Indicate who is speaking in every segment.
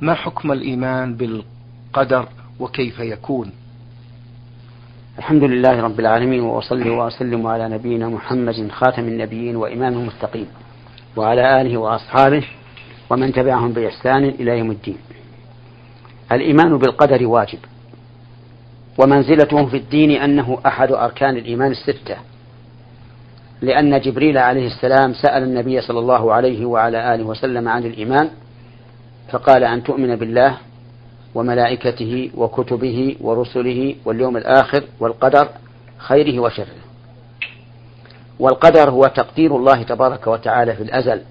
Speaker 1: ما حكم الإيمان بالقدر وكيف يكون؟
Speaker 2: الحمد لله رب العالمين وأصلي وأسلم على نبينا محمد خاتم النبيين وإمام المتقين وعلى آله وأصحابه ومن تبعهم بإحسان إلى يوم الدين. الإيمان بالقدر واجب ومنزلته في الدين أنه أحد أركان الإيمان الستة لأن جبريل عليه السلام سأل النبي صلى الله عليه وعلى آله وسلم عن الإيمان فقال أن تؤمن بالله وملائكته وكتبه ورسله واليوم الآخر والقدر خيره وشره. والقدر هو تقدير الله تبارك وتعالى في الأزل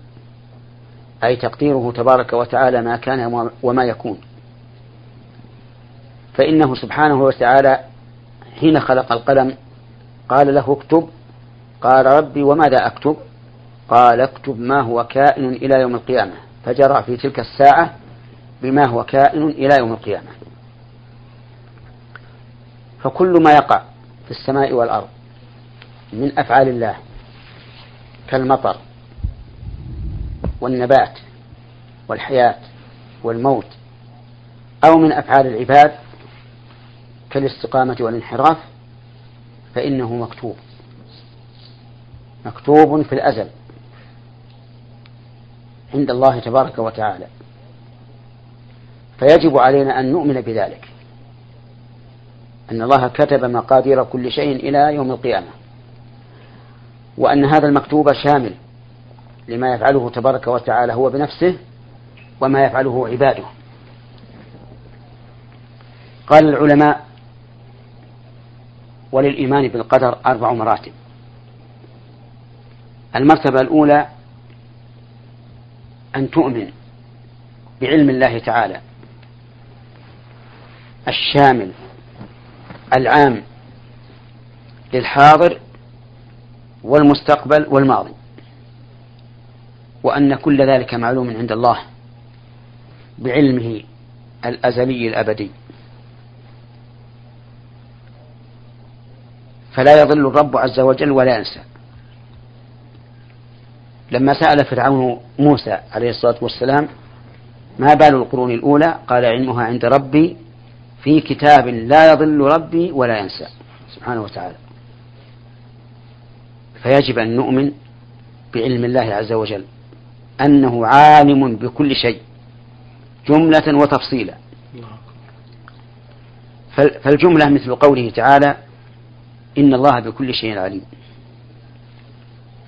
Speaker 2: أي تقديره تبارك وتعالى ما كان وما يكون. فإنه سبحانه وتعالى حين خلق القلم قال له اكتب قال ربي وماذا أكتب؟ قال اكتب ما هو كائن إلى يوم القيامة. فجرى في تلك الساعة بما هو كائن إلى يوم القيامة. فكل ما يقع في السماء والأرض من أفعال الله كالمطر والنبات والحياة والموت أو من أفعال العباد كالاستقامة والانحراف فإنه مكتوب مكتوب في الأزل. عند الله تبارك وتعالى. فيجب علينا أن نؤمن بذلك. أن الله كتب مقادير كل شيء إلى يوم القيامة. وأن هذا المكتوب شامل لما يفعله تبارك وتعالى هو بنفسه وما يفعله عباده. قال العلماء وللإيمان بالقدر أربع مراتب. المرتبة الأولى أن تؤمن بعلم الله تعالى. الشامل العام للحاضر والمستقبل والماضي. وأن كل ذلك معلوم عند الله بعلمه الأزلي الأبدي. فلا يضل الرب عز وجل ولا ينسى. لما سأل فرعون موسى عليه الصلاة والسلام ما بال القرون الأولى؟ قال علمها عند ربي في كتاب لا يضل ربي ولا ينسى. سبحانه وتعالى. فيجب أن نؤمن بعلم الله عز وجل أنه عالم بكل شيء جملة وتفصيلا. فالجملة مثل قوله تعالى إن الله بكل شيء عليم.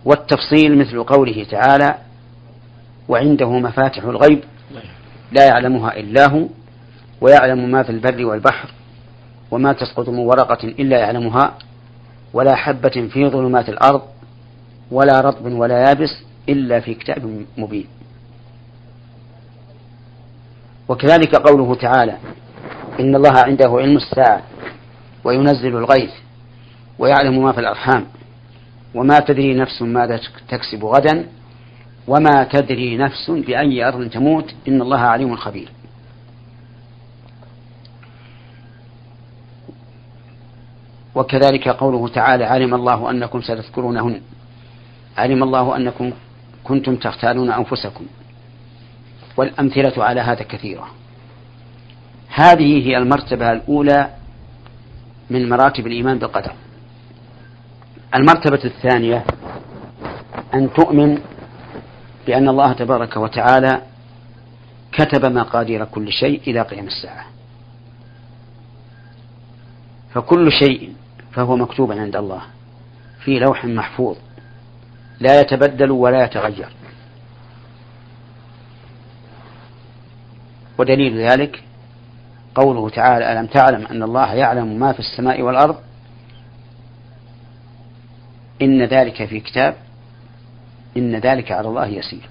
Speaker 2: والتفصيل مثل قوله تعالى وعنده مفاتح الغيب لا يعلمها إلا هو ويعلم ما في البر والبحر وما تسقط من ورقة إلا يعلمها ولا حبة في ظلمات الأرض ولا رطب ولا يابس إلا في كتاب مبين. وكذلك قوله تعالى إن الله عنده علم الساعة وينزل الغيث ويعلم ما في الأرحام وما تدري نفس ماذا تكسب غدا وما تدري نفس بأي أرض تموت. إن الله عليم خبير. وكذلك قوله تعالى علم الله أنكم ستذكرونهن. علم الله أنكم كنتم تختارون أنفسكم. والأمثلة على هذا كثيرة. هذه هي المرتبة الأولى من مراتب الإيمان بالقدر. المرتبة الثانية أن تؤمن بأن الله تبارك وتعالى كتب مقادير كل شيء إلى قيام الساعة. فكل شيء فهو مكتوب عند الله في لوح محفوظ لا يتبدل ولا يتغير. ودليل ذلك قوله تعالى ألم تعلم أن الله يعلم ما في السماء والأرض؟ إن ذلك في كتاب إن ذلك على الله يسير.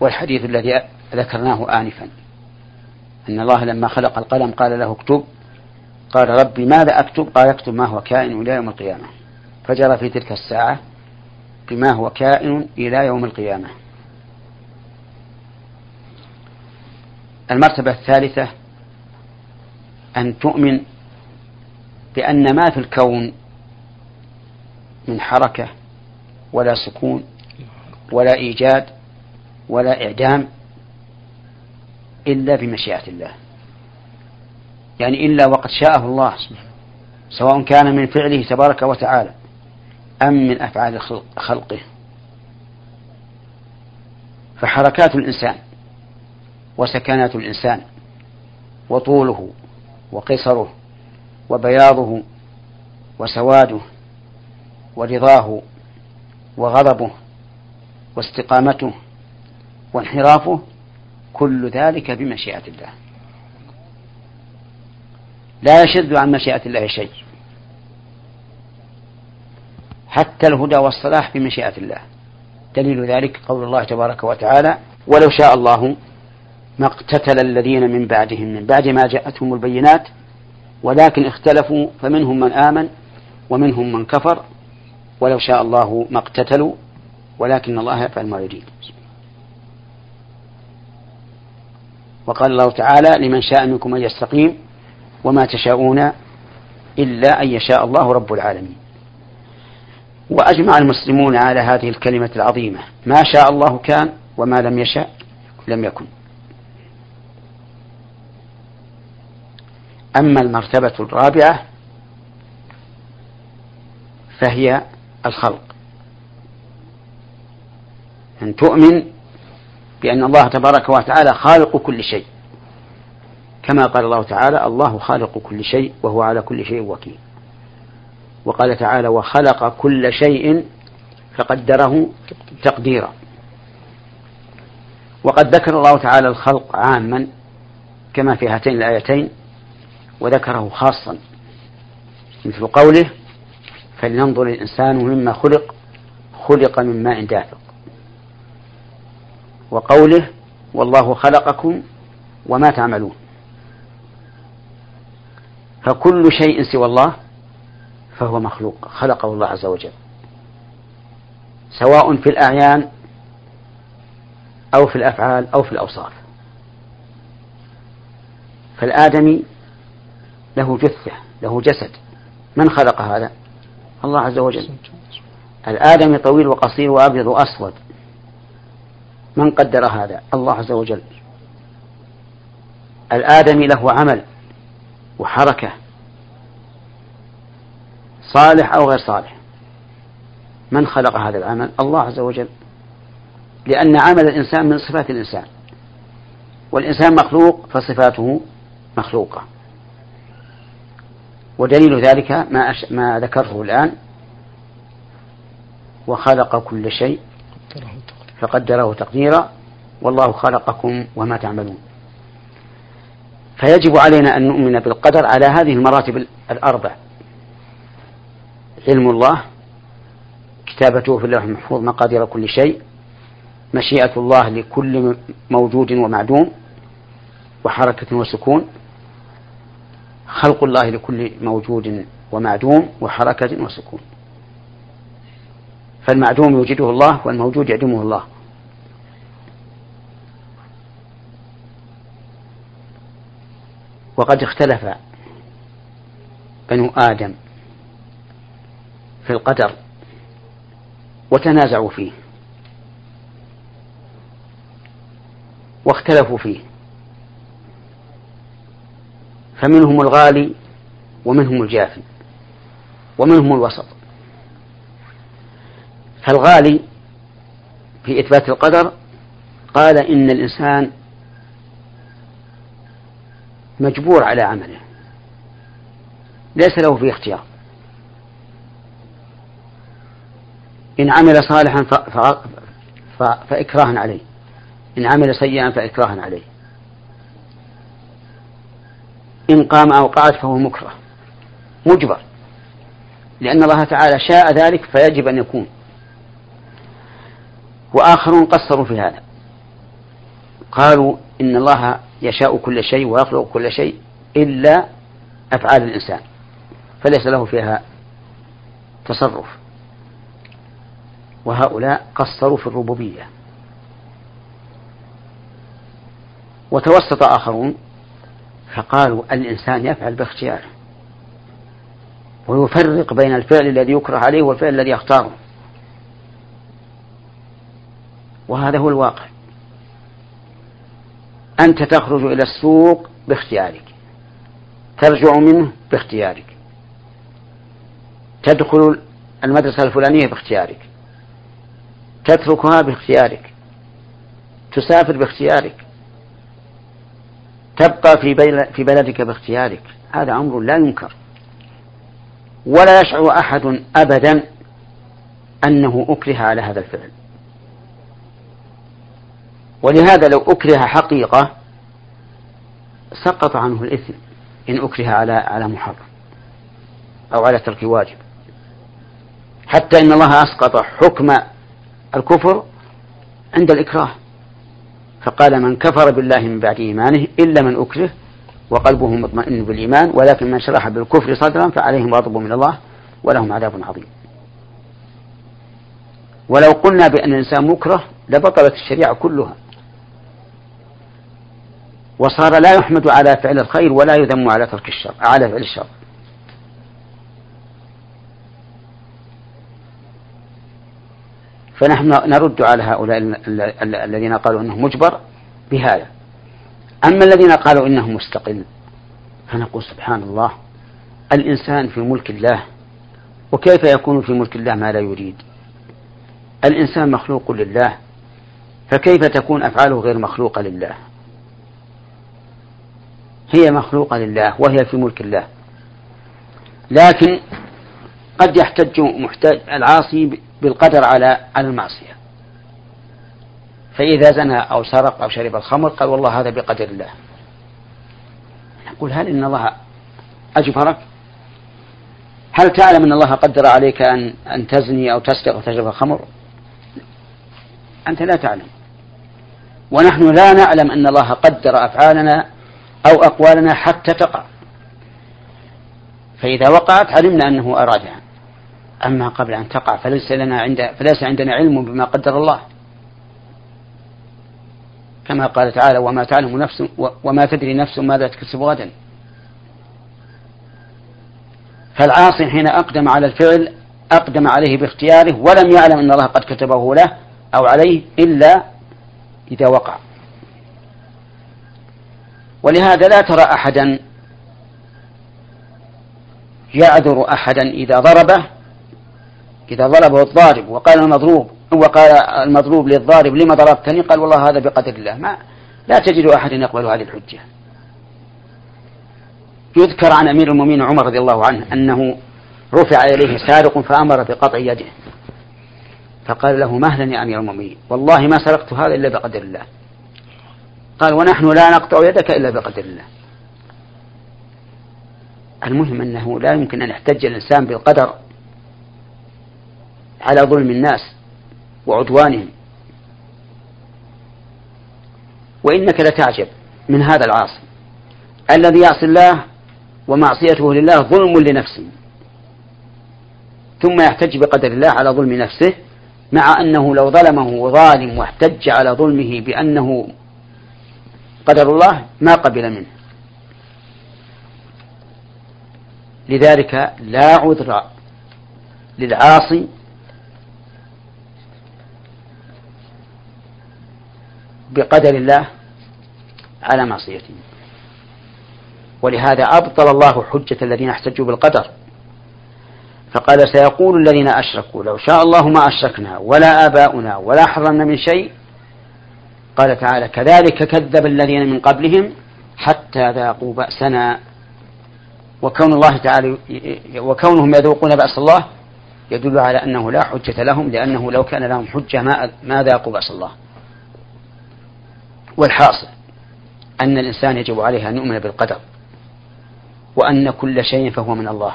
Speaker 2: والحديث الذي ذكرناه آنفا أن الله لما خلق القلم قال له اكتب قال ربي ماذا أكتب؟ قال اكتب ما هو كائن إلى يوم القيامة. فجرى في تلك الساعة بما هو كائن إلى يوم القيامة. المرتبة الثالثة أن تؤمن بأن ما في الكون من حركة ولا سكون ولا إيجاد ولا إعدام إلا بمشيئة الله. يعني إلا وقد شاءه الله سواء كان من فعله تبارك وتعالى أم من أفعال خلقه. فحركات الإنسان وسكنات الإنسان وطوله وقصره وبياضه وسواده ورضاه وغضبه واستقامته وانحرافه كل ذلك بمشيئة الله. لا يشد عن مشيئة الله شيء. حتى الهدى والصلاح بمشيئة الله. دليل ذلك قول الله تبارك وتعالى ولو شاء الله ما اقتتل الذين من بعدهم. من بعد ما جاءتهم البينات ولكن اختلفوا فمنهم من آمن ومنهم من كفر. ولو شاء الله ما اقتتلوا ولكن الله يفعل ما يريد. وقال الله تعالى لمن شاء منكم أن يستقيم وما تشاءون إلا أن يشاء الله رب العالمين. وأجمع المسلمون على هذه الكلمة العظيمة ما شاء الله كان وما لم يشاء لم يكن. أما المرتبة الرابعة فهي الخلق. أن تؤمن بأن الله تبارك وتعالى خالق كل شيء. كما قال الله تعالى الله خالق كل شيء وهو على كل شيء وكيل وقال تعالى وخلق كل شيء فقدره تقديرا وقد ذكر الله تعالى الخلق عاما كما في هاتين الآيتين. وذكره خاصا. مثل قوله فلينظر الإنسان مما خلق خلق من ماء دافق. وقوله والله خلقكم وما تعملون. فكل شيء سوى الله فهو مخلوق خلقه الله عز وجل. سواء في الأعيان أو في الأفعال أو في الأوصاف. فالآدمي له جثة له جسد. من خلق هذا؟ الله عز وجل. الآدمي طويل وقصير وأبيض وأسود. من قدر هذا؟ الله عز وجل. الآدمي له عمل وحركة صالح أو غير صالح. من خلق هذا العمل؟ الله عز وجل. لأن عمل الإنسان من صفات الإنسان. والإنسان مخلوق فصفاته مخلوقة. ودليل ذلك ما, أش... ما ذكرته الآن وخلق كل شيء فقدره تقديرا والله خلقكم وما تعملون. فيجب علينا أن نؤمن بالقدر على هذه المراتب الأربع. علم الله كتابته في اللوح المحفوظ مقادير كل شيء مشيئة الله لكل موجود ومعدوم وحركة وسكون خلق الله لكل موجود ومعدوم وحركة وسكون. فالمعدوم يوجده الله والموجود يعدمه الله. وقد اختلف بنو آدم في القدر وتنازعوا فيه واختلفوا فيه. فمنهم الغالي ومنهم الجافي ومنهم الوسط فالغالي في إثبات القدر قال إن الإنسان مجبور على عمله ليس له فيه اختيار إن عمل صالحا. فإكراه عليه إن عمل سيئا فإكراه عليه إن قام أو قعد فهو مكره. مجبر. لأن الله تعالى شاء ذلك فيجب أن يكون. وآخرون قصروا في هذا. قالوا إن الله يشاء كل شيء ويخلق كل شيء إلا أفعال الإنسان. فليس له فيها تصرف. وهؤلاء قصروا في الربوبية. وتوسط آخرون فقالوا الإنسان يفعل باختياره ويفرق بين الفعل الذي يكره عليه والفعل الذي يختاره. وهذا هو الواقع. أنت تخرج إلى السوق باختيارك. ترجع منه باختيارك. تدخل المدرسة الفلانية باختيارك. تتركها باختيارك. تسافر باختيارك. تبقى في في بلدك باختيارك. هذا أمر لا ينكر. ولا يشعر أحد أبدا أنه أكره على هذا الفعل. ولهذا لو أكره حقيقة سقط عنه الإثم إن أكره على على محرم أو على ترك واجب. حتى إن الله أسقط حكم الكفر عند الإكراه. فقال من كفر بالله من بعد إيمانه إلا من أكره وقلبه مطمئن بالإيمان ولكن من شرح بالكفر صدرا فعليهم غضب من الله ولهم عذاب عظيم. ولو قلنا بأن الإنسان مكره لبطلت الشريعة كلها. وصار لا يحمد على فعل الخير ولا يذم على ترك الشر على فعل الشر. فنحن نرد على هؤلاء الذين قالوا انه مجبر بهذا. أما الذين قالوا انه مستقل فنقول سبحان الله الإنسان في ملك الله وكيف يكون في ملك الله ما لا يريد؟ الإنسان مخلوق لله فكيف تكون أفعاله غير مخلوقة لله؟ هي مخلوقة لله وهي في ملك الله. لكن قد يحتج محتاج العاصي بالقدر على على المعصية. فإذا زنى أو سرق أو شرب الخمر قال والله هذا بقدر الله. نقول هل إن الله أجبرك؟ هل تعلم أن الله قدر عليك أن أن تزني أو تسرق أو تشرب الخمر؟ أنت لا تعلم. ونحن لا نعلم أن الله قدر أفعالنا أو أقوالنا حتى تقع. فإذا وقعت علمنا أنه أرادها أما قبل أن تقع فليس لنا عند فليس عندنا علم بما قدر الله. كما قال تعالى وما تعلم نفس وما تدري نفس ماذا تكسب غدا. فالعاصي حين أقدم على الفعل أقدم عليه باختياره ولم يعلم أن الله قد كتبه له أو عليه إلا إذا وقع. ولهذا لا ترى أحدا يعذر أحدا إذا ضربه إذا ضربه الضارب وقال المضروب وقال المضروب للضارب لما ضربتني؟ قال والله هذا بقدر الله. ما لا تجد أحدا يقبل هذه الحجة. يذكر عن أمير المؤمنين عمر رضي الله عنه أنه رفع إليه سارق فأمر بقطع يده. فقال له مهلا يا أمير المؤمنين؟ والله ما سرقت هذا إلا بقدر الله. قال ونحن لا نقطع يدك إلا بقدر الله. المهم أنه لا يمكن أن يحتج الإنسان بالقدر على ظلم الناس وعدوانهم. وإنك لتعجب من هذا العاصي الذي يعصي الله ومعصيته لله ظلم لنفسه ثم يحتج بقدر الله على ظلم نفسه مع أنه لو ظلمه ظالم واحتج على ظلمه بأنه قدر الله ما قبل منه. لذلك لا عذر للعاصي بقدر الله على معصيته. ولهذا أبطل الله حجة الذين احتجوا بالقدر. فقال سيقول الذين أشركوا لو شاء الله ما أشركنا ولا آباؤنا ولا حرمنا من شيء. قال تعالى كذلك كذب الذين من قبلهم حتى ذاقوا بأسنا. وكون الله تعالى وكونهم يذوقون بأس الله يدل على أنه لا حجة لهم لأنه لو كان لهم حجة ما ما ذاقوا بأس الله. والحاصل أن الإنسان يجب عليه أن يؤمن بالقدر وأن كل شيء فهو من الله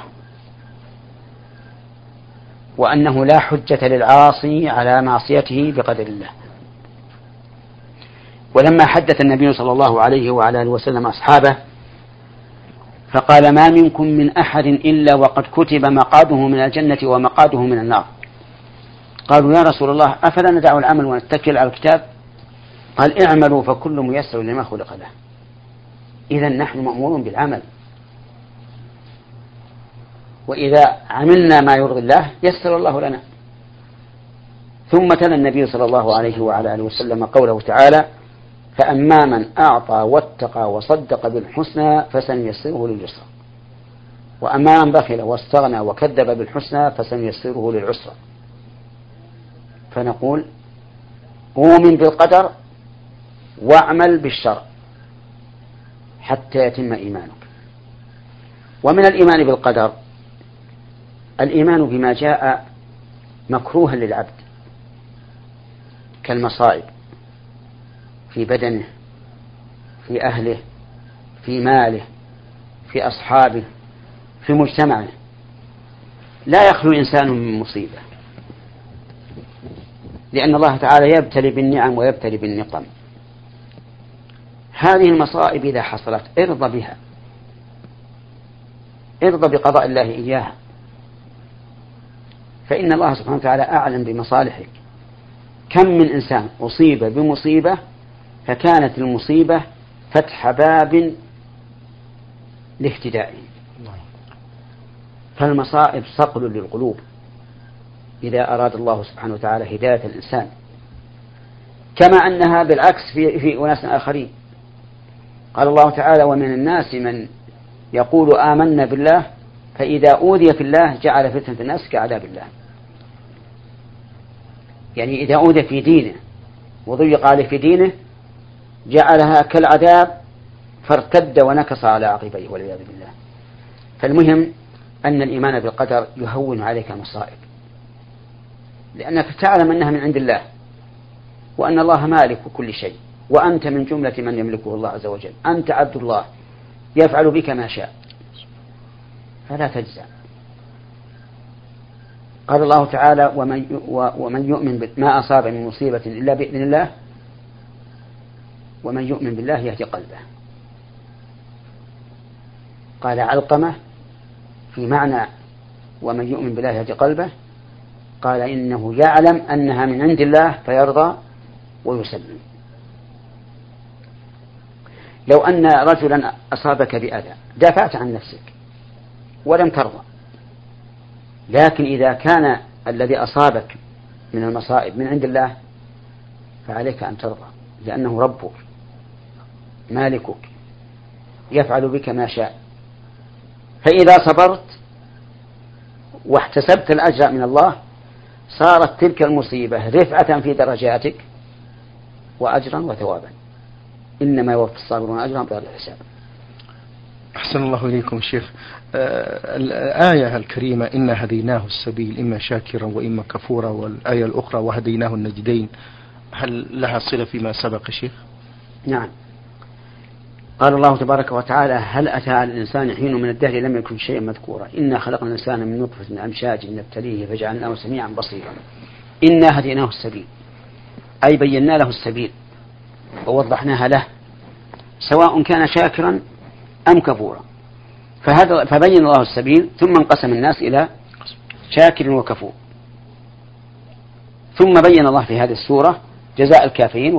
Speaker 2: وأنه لا حجة للعاصي على معصيته بقدر الله. ولما حدث النبي صلى الله عليه وعلى آله وسلم أصحابه فقال ما منكم من أحد إلا وقد كتب مقاده من الجنة ومقاده من النار. قالوا يا رسول الله أفلا ندع العمل ونتكل على الكتاب؟ قال اعملوا فكل ميسر لما خلق له. إذا نحن مأمورون بالعمل. وإذا عملنا ما يرضي الله يسر الله لنا. ثم تلا النبي صلى الله عليه وعلى آله وسلم قوله تعالى فأما من أعطى واتقى وصدق بالحسنى فسنيسره لليسرى. وأما من بخل واستغنى وكذب بالحسنى فسنيسره للعسرى. فنقول أؤمن بالقدر واعمل بالشرع حتى يتم إيمانك. ومن الإيمان بالقدر الإيمان بما جاء مكروها للعبد كالمصائب في بدنه في أهله في ماله في أصحابه في مجتمعه. لا يخلو إنسان من مصيبة لأن الله تعالى يبتلي بالنعم ويبتلي بالنقم. هذه المصائب إذا حصلت ارضى بها. ارضى بقضاء الله إياها. فإن الله سبحانه وتعالى أعلم بمصالحك. كم من إنسان أصيب بمصيبة فكانت المصيبة فتح باب لاهتدائه فالمصائب صقل للقلوب. إذا أراد الله سبحانه وتعالى هداية الإنسان. كما أنها بالعكس في, في أناس آخرين. قال الله تعالى ومن الناس من يقول آمنا بالله فإذا أوذي في الله جعل فتنة الناس كعذاب الله. يعني إذا أوذي في دينه وضيق عليه في دينه جعلها كالعذاب فارتد ونكص على عقبيه والعياذ بالله. فالمهم أن الإيمان بالقدر يهون عليك المصائب. لأنك تعلم أنها من عند الله وأن الله مالك كل شيء. وأنت من جملة من يملكه الله عز وجل. أنت عبد الله يفعل بك ما شاء. فلا تجزع. قال الله تعالى ومن ومن يؤمن ما أصاب من مصيبة إلا بإذن الله ومن يؤمن بالله يهدي قلبه. قال علقمة في معنى ومن يؤمن بالله يهدي قلبه قال إنه يعلم أنها من عند الله فيرضى ويسلم. لو أن رجلا أصابك بأذى دافعت عن نفسك ولم ترضى. لكن إذا كان الذي أصابك من المصائب من عند الله فعليك أن ترضى لأنه ربك مالكك يفعل بك ما شاء. فإذا صبرت واحتسبت الأجر من الله صارت تلك المصيبة رفعة في درجاتك وأجرا وثوابا. إنما يوفى الصابرون أجرا بغير حساب.
Speaker 1: أحسن الله إليكم شيخ. آه الآية الكريمة إنا هديناه السبيل إما شاكرا وإما كفورا والآية الأخرى وهديناه النجدين. هل لها صلة فيما سبق شيخ؟
Speaker 2: نعم. قال الله تبارك وتعالى هل أتى على الإنسان حين من الدهر لم يكن شيئا مذكورا؟ إنا خلقنا الإنسان من نطفة أمشاج نبتليه فجعلناه سميعا بصيرا. إنا هديناه السبيل. أي بينا له السبيل. ووضحناها له سواء كان شاكرا أم كفورا. فهذا فبين الله السبيل ثم انقسم الناس إلى شاكر وكفور. ثم بين الله في هذه السورة جزاء الكافرين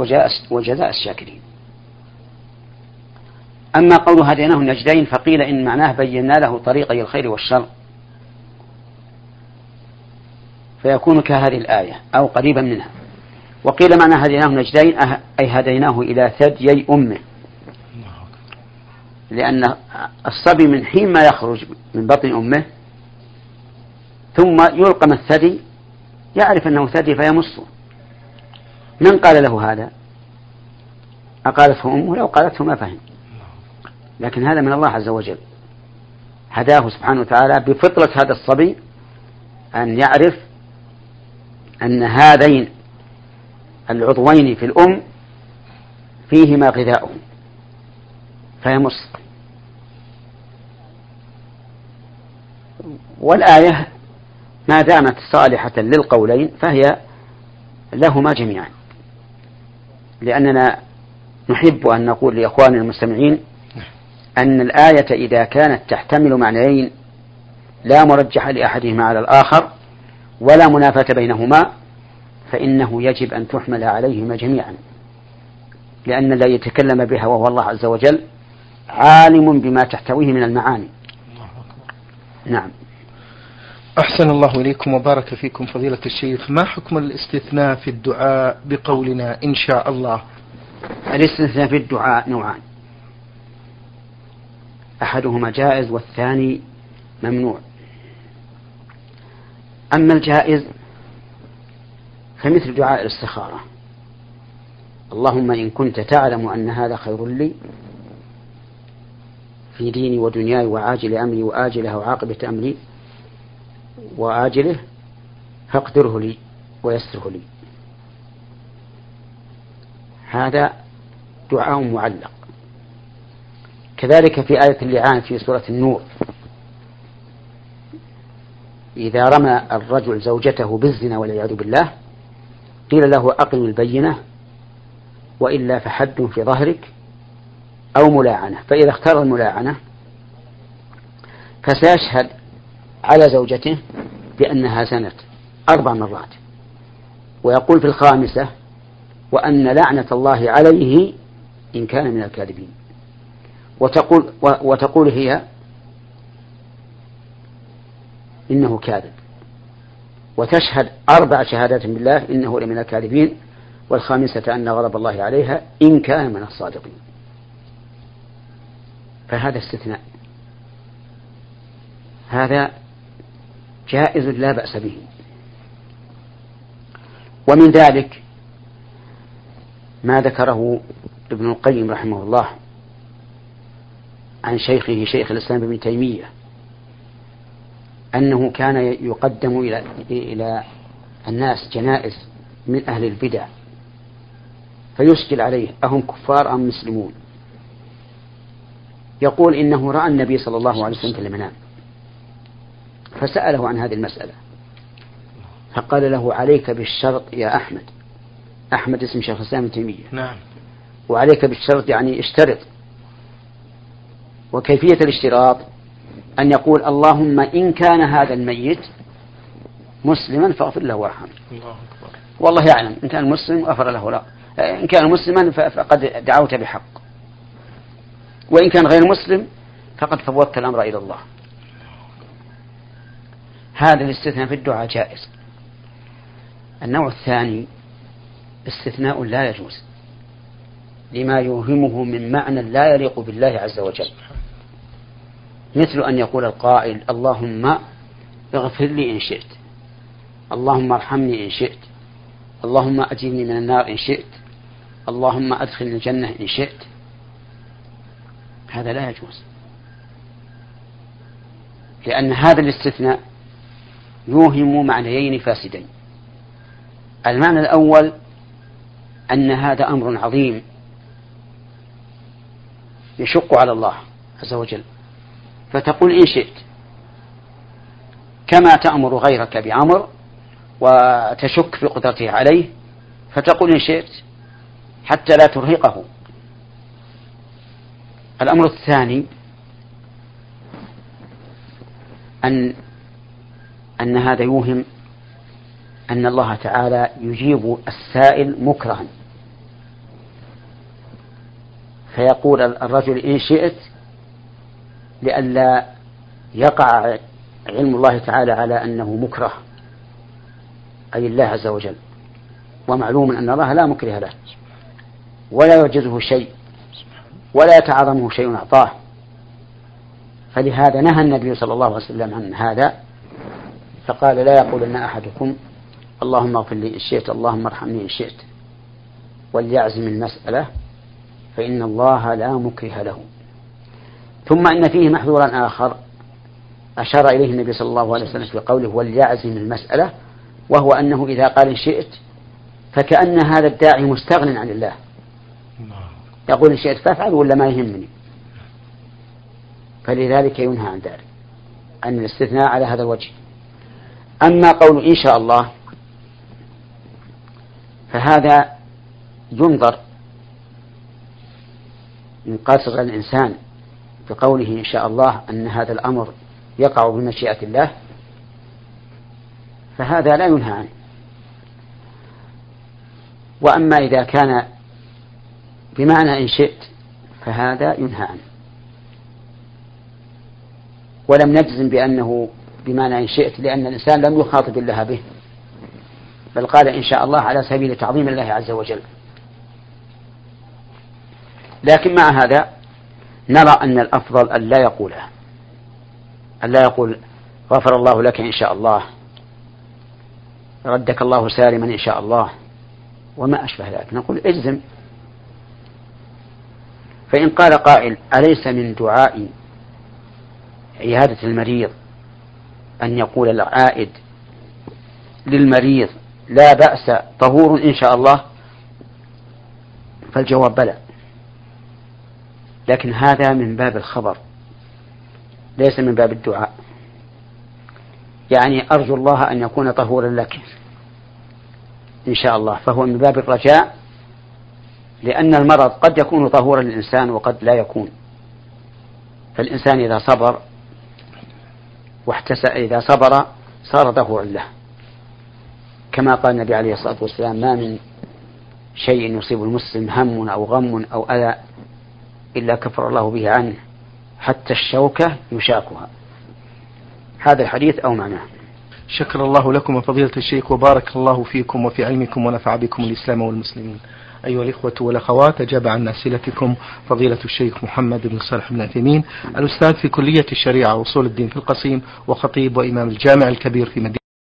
Speaker 2: وجزاء الشاكرين. أما قول هديناه النجدين فقيل إن معناه بينا له طريقي الخير والشر. فيكون كهذه الآية أو قريبا منها. وقيل معنى هديناه النجدين أه- أي هديناه إلى ثديي أمه. لأن الصبي من حين ما يخرج من بطن أمه ثم يلقم الثدي يعرف أنه ثدي فيمصه. من قال له هذا؟ أقالته أمه لو قالته ما فهم. لكن هذا من الله عز وجل. هداه سبحانه وتعالى بفطرة هذا الصبي أن يعرف أن هذين العضوين في الأم فيهما غذاؤه فيمص والآية ما دامت صالحة للقولين فهي لهما جميعا. لأننا نحب أن نقول لإخواننا المستمعين أن الآية إذا كانت تحتمل معنيين لا مرجح لأحدهما على الآخر ولا منافاة بينهما فإنه يجب أن تحمل عليهما جميعا لأن الذي يتكلم بها وهو الله عز وجل عالم بما تحتويه من المعاني. نعم.
Speaker 1: أحسن الله إليكم وبارك فيكم فضيلة الشيخ. ما حكم الاستثناء في الدعاء بقولنا إن شاء الله؟
Speaker 2: الاستثناء في الدعاء نوعان. أحدهما جائز والثاني ممنوع. أما الجائز فمثل دعاء الاستخارة. اللهم إن كنت تعلم أن هذا خير لي في ديني ودنياي وعاجل أمري وآجله وعاقبة أمري وآجله فاقدره لي ويسره لي. هذا دعاء معلق. كذلك في آية اللعان في سورة النور. إذا رمى الرجل زوجته بالزنا والعياذ بالله قيل له أقم البينة وإلا فحد في ظهرك أو ملاعنة فإذا اختار الملاعنة فسيشهد على زوجته بأنها زنت أربع مرات ويقول في الخامسة وأن لعنة الله عليه إن كان من الكاذبين. وتقول وتقول هي إنه كاذب. وتشهد أربع شهادات بالله إنه لمن الكاذبين والخامسة أن غضب الله عليها إن كان من الصادقين. فهذا استثناء. هذا جائز لا بأس به. ومن ذلك ما ذكره ابن القيم رحمه الله عن شيخه شيخ الإسلام ابن تيمية أنه كان يقدم إلى إلى الناس جنائز من أهل البدع. فيشكل عليه. أهم كفار أم مسلمون؟ يقول إنه رأى النبي صلى الله عليه وسلم في المنام. فسأله عن هذه المسألة. فقال له عليك بالشرط يا أحمد. أحمد اسم شيخ الإسلام ابن تيمية.
Speaker 1: نعم.
Speaker 2: وعليك بالشرط يعني اشترط. وكيفية الاشتراط؟ أن يقول اللهم إن كان هذا الميت مسلما فاغفر له وارحمه. والله يعلم إن كان مسلم غفر له لا. إن كان مسلما فقد دعوت بحق. وإن كان غير مسلم فقد فوضت الأمر إلى الله. هذا الاستثناء في الدعاء جائز. النوع الثاني استثناء لا يجوز. لما يوهمه من معنى لا يليق بالله عز وجل. مثل أن يقول القائل اللهم اغفر لي إن شئت. اللهم ارحمني إن شئت. اللهم أجرني من النار إن شئت. اللهم أدخلني الجنة إن شئت. هذا لا يجوز. لأن هذا الاستثناء يوهم معنيين فاسدين. المعنى الأول أن هذا أمر عظيم يشق على الله عز وجل. فتقول إن شئت. كما تأمر غيرك بأمر وتشك في قدرته عليه فتقول إن شئت حتى لا ترهقه. الأمر الثاني أن أن هذا يوهم أن الله تعالى يجيب السائل مكرها. فيقول الرجل إن شئت لئلا يقع علم الله تعالى على أنه مكره أي الله عز وجل. ومعلوم أن الله لا مكره له ولا يعجزه شيء ولا يتعظمه شيء أعطاه. فلهذا نهى النبي صلى الله عليه وسلم عن هذا فقال لا يقولن أحدكم اللهم اغفر لي إن شئت اللهم ارحمني إن شئت وليعزم المسألة فإن الله لا مكره له. ثم إن فيه محذورا آخر أشار إليه النبي صلى الله عليه وسلم في قوله وليعزم المسألة وهو أنه إذا قال إن شئت فكأن هذا الداعي مستغن عن الله. يقول إن شئت فافعل ولا ما يهمني. فلذلك ينهى عن ذلك عن الاستثناء على هذا الوجه. أما قول إن شاء الله فهذا ينظر من قصر الإنسان بقوله إن شاء الله أن هذا الأمر يقع بمشيئة الله فهذا لا ينهى عنه. وأما إذا كان بمعنى إن شئت فهذا ينهى عنه. ولم نجزم بأنه بمعنى إن شئت لأن الإنسان لم يخاطب الله به بل قال إن شاء الله على سبيل تعظيم الله عز وجل. لكن مع هذا نرى أن الأفضل أن لا يقولها. أن لا يقول غفر الله لك إن شاء الله. ردك الله سالما إن شاء الله. وما أشبه ذلك. نقول اجزم فإن قال قائل أليس من دعاء عيادة المريض أن يقول العائد للمريض لا بأس طهور إن شاء الله؟ فالجواب بلى. لكن هذا من باب الخبر ليس من باب الدعاء. يعني أرجو الله أن يكون طهورا لك إن شاء الله فهو من باب الرجاء لأن المرض قد يكون طهورا للإنسان وقد لا يكون. فالإنسان إذا صبر واحتسب إذا صبر صار طهورا له. كما قال النبي عليه الصلاة والسلام ما من شيء يصيب المسلم هم أو غم أو أذى إلا كفر الله به عنه حتى الشوكة يشاكها. هذا الحديث أو معناه.
Speaker 1: شكر الله لكم فضيلة الشيخ وبارك الله فيكم وفي علمكم ونفع بكم الإسلام والمسلمين. أيها الإخوة والأخوات أجاب عن أسئلتكم فضيلة الشيخ محمد بن صالح بن عثيمين الأستاذ في كلية الشريعة وصول الدين في القصيم وخطيب وإمام الجامع الكبير في مدينة